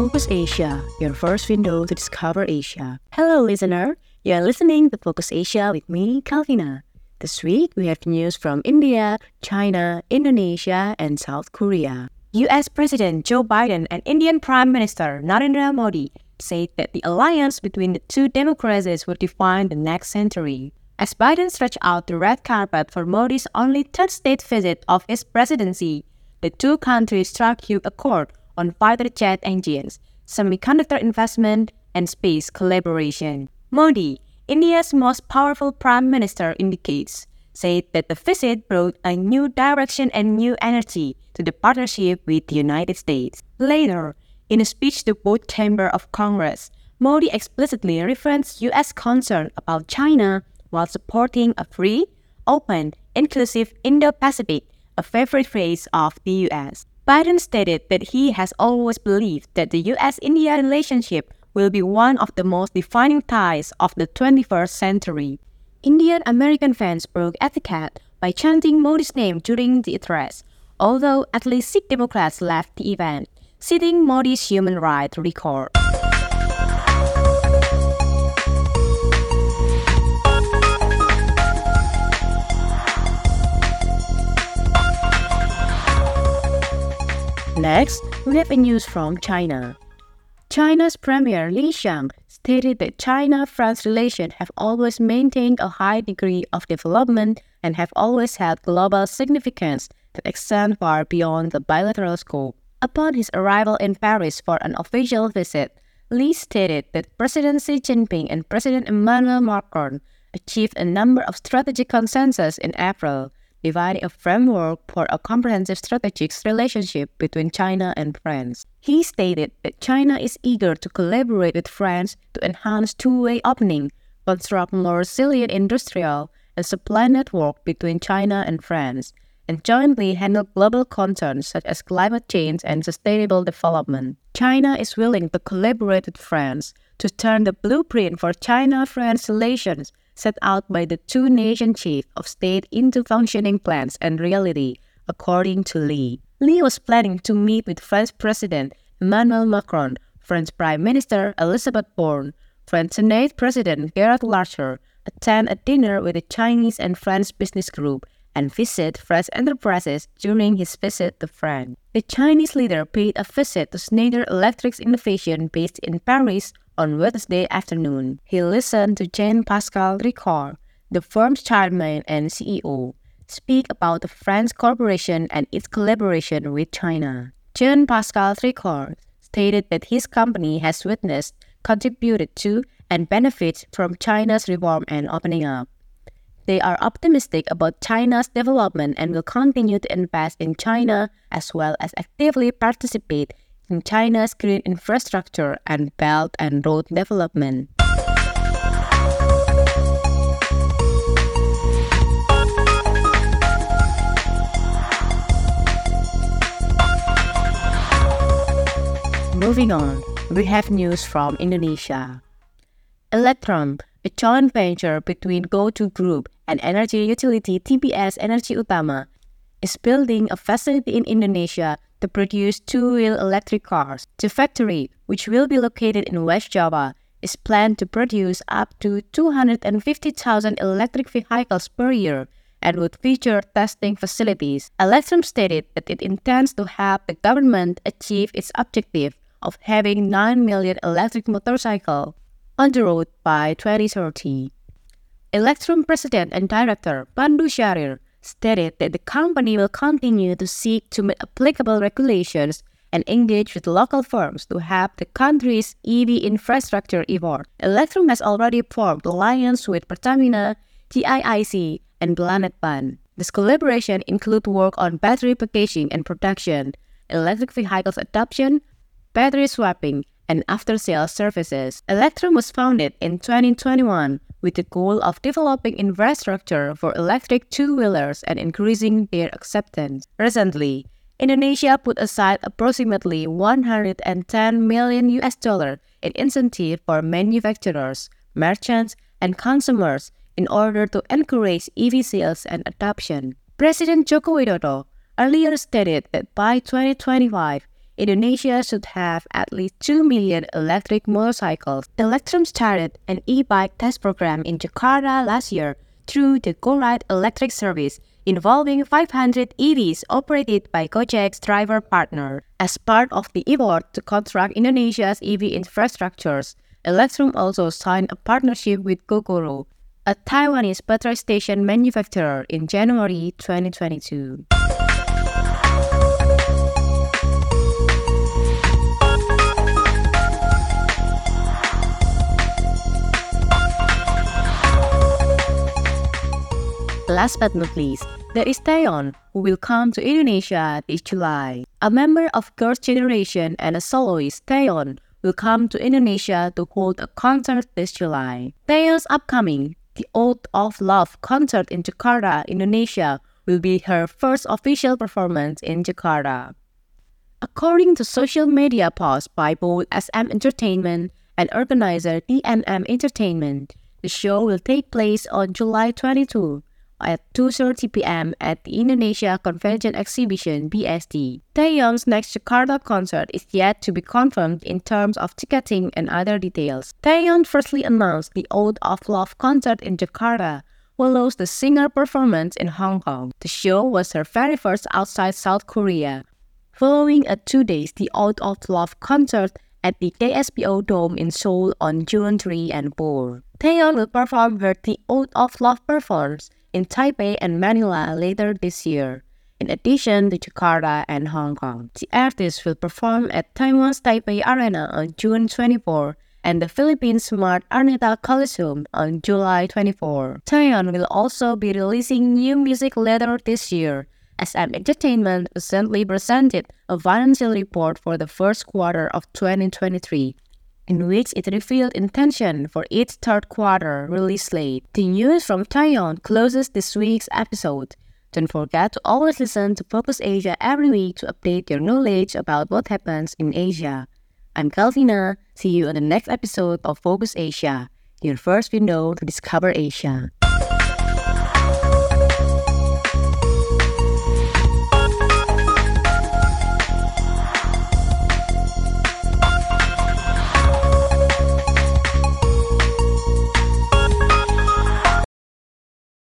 Focus Asia, your first window to discover Asia. Hello, listener. You are listening to Focus Asia with me, Calvina. This week, we have news from India, China, Indonesia, and South Korea. US President Joe Biden and Indian Prime Minister Narendra Modi said that the alliance between the two democracies will define the next century. As Biden stretched out the red carpet for Modi's only third state visit of his presidency, the two countries struck huge accord on fighter jet engines, semiconductor investment, and space collaboration. Modi, India's most powerful prime minister, indicates, said that the visit brought a new direction and new energy to the partnership with the United States. Later, in a speech to both chambers of Congress, Modi explicitly referenced U.S. concern about China while supporting a free, open, inclusive Indo-Pacific, a favorite phrase of the U.S. Biden stated that he has always believed that the US-India relationship will be one of the most defining ties of the 21st century. Indian American fans broke etiquette by chanting Modi's name during the address, although at least six Democrats left the event, citing Modi's human rights record. Next, we have news from China. China's Premier Li Qiang stated that China-France relations have always maintained a high degree of development and have always had global significance that extend far beyond the bilateral scope. Upon his arrival in Paris for an official visit, Li stated that President Xi Jinping and President Emmanuel Macron achieved a number of strategic consensus in April, dividing a framework for a comprehensive strategic relationship between China and France. He stated that China is eager to collaborate with France to enhance two-way opening, construct more resilient industrial and supply network between China and France, and jointly handle global concerns such as climate change and sustainable development. China is willing to collaborate with France to turn the blueprint for China-France relations set out by the two nation chiefs of state into functioning plans and reality, according to Li. Li was planning to meet with French President Emmanuel Macron, French Prime Minister Elizabeth Borne, French Senate President Gerard Larcher, attend a dinner with the Chinese and French business group, and visit French enterprises during his visit to France. The Chinese leader paid a visit to Schneider Electric's innovation based in Paris on Wednesday afternoon, he listened to Jean-Pascal Ricard, the firm's chairman and CEO, speak about the French corporation and its collaboration with China. Jean-Pascal Ricard stated that his company has witnessed, contributed to, and benefits from China's reform and opening up. They are optimistic about China's development and will continue to invest in China as well as actively participate in China's green infrastructure and Belt and Road development. Moving on, we have news from Indonesia. Electrum, a joint venture between GoTo Group and energy utility TBS Energy Utama, is building a facility in Indonesia to produce two-wheel electric cars. The factory, which will be located in West Java, is planned to produce up to 250,000 electric vehicles per year and would feature testing facilities. Electrum stated that it intends to help the government achieve its objective of having 9 million electric motorcycles on the road by 2030. Electrum President and Director Pandu Syahrir stated that the company will continue to seek to meet applicable regulations and engage with local firms to help the country's EV infrastructure evolve. Electrum has already formed alliance with Pertamina, TIIC, and Planet Pan. This collaboration includes work on battery packaging and production, electric vehicles adoption, battery swapping, and after-sales services. Electrum was founded in 2021 with the goal of developing infrastructure for electric two-wheelers and increasing their acceptance. Recently, Indonesia put aside approximately 110 million US dollar in incentive for manufacturers, merchants, and consumers in order to encourage EV sales and adoption. President Joko Widodo earlier stated that by 2025, Indonesia should have at least 2 million electric motorcycles. Electrum started an e-bike test program in Jakarta last year through the GoRide electric service involving 500 EVs operated by Gojek's driver partner. As part of the effort to construct Indonesia's EV infrastructures, Electrum also signed a partnership with Gogoro, a Taiwanese battery station manufacturer, in January 2022. Last but not least, there is Taeyeon, who will come to Indonesia this July. A member of Girls' Generation and a soloist, Taeyeon, will come to Indonesia to hold a concert this July. Taeyeon's upcoming The ODD of Love concert in Jakarta, Indonesia, will be her first official performance in Jakarta. According to social media posts by both SM Entertainment and organizer TNM Entertainment, the show will take place on July 22 at 2.30 p.m. at the Indonesia Convention Exhibition BSD. Taeyeon's next Jakarta concert is yet to be confirmed in terms of ticketing and other details. Taeyeon firstly announced the ODD of Love concert in Jakarta, follows the singer performance in Hong Kong. The show was her very first outside South Korea. Following a two days The ODD of Love concert at the KSPO Dome in Seoul on June 3 and 4. Taeyeon will perform her The ODD of Love performance in Taipei and Manila later this year, in addition to Jakarta and Hong Kong. The artist will perform at Taiwan's Taipei Arena on June 24 and the Philippines Smart Araneta Coliseum on July 24. Taeyeon will also be releasing new music later this year. SM Entertainment recently presented a financial report for the first quarter of 2023 in which it revealed intention for its third quarter release slate. The news from Taeyeon closes this week's episode. Don't forget to always listen to Focus Asia every week to update your knowledge about what happens in Asia. I'm Calvina. See you on the next episode of Focus Asia, your first window to discover Asia.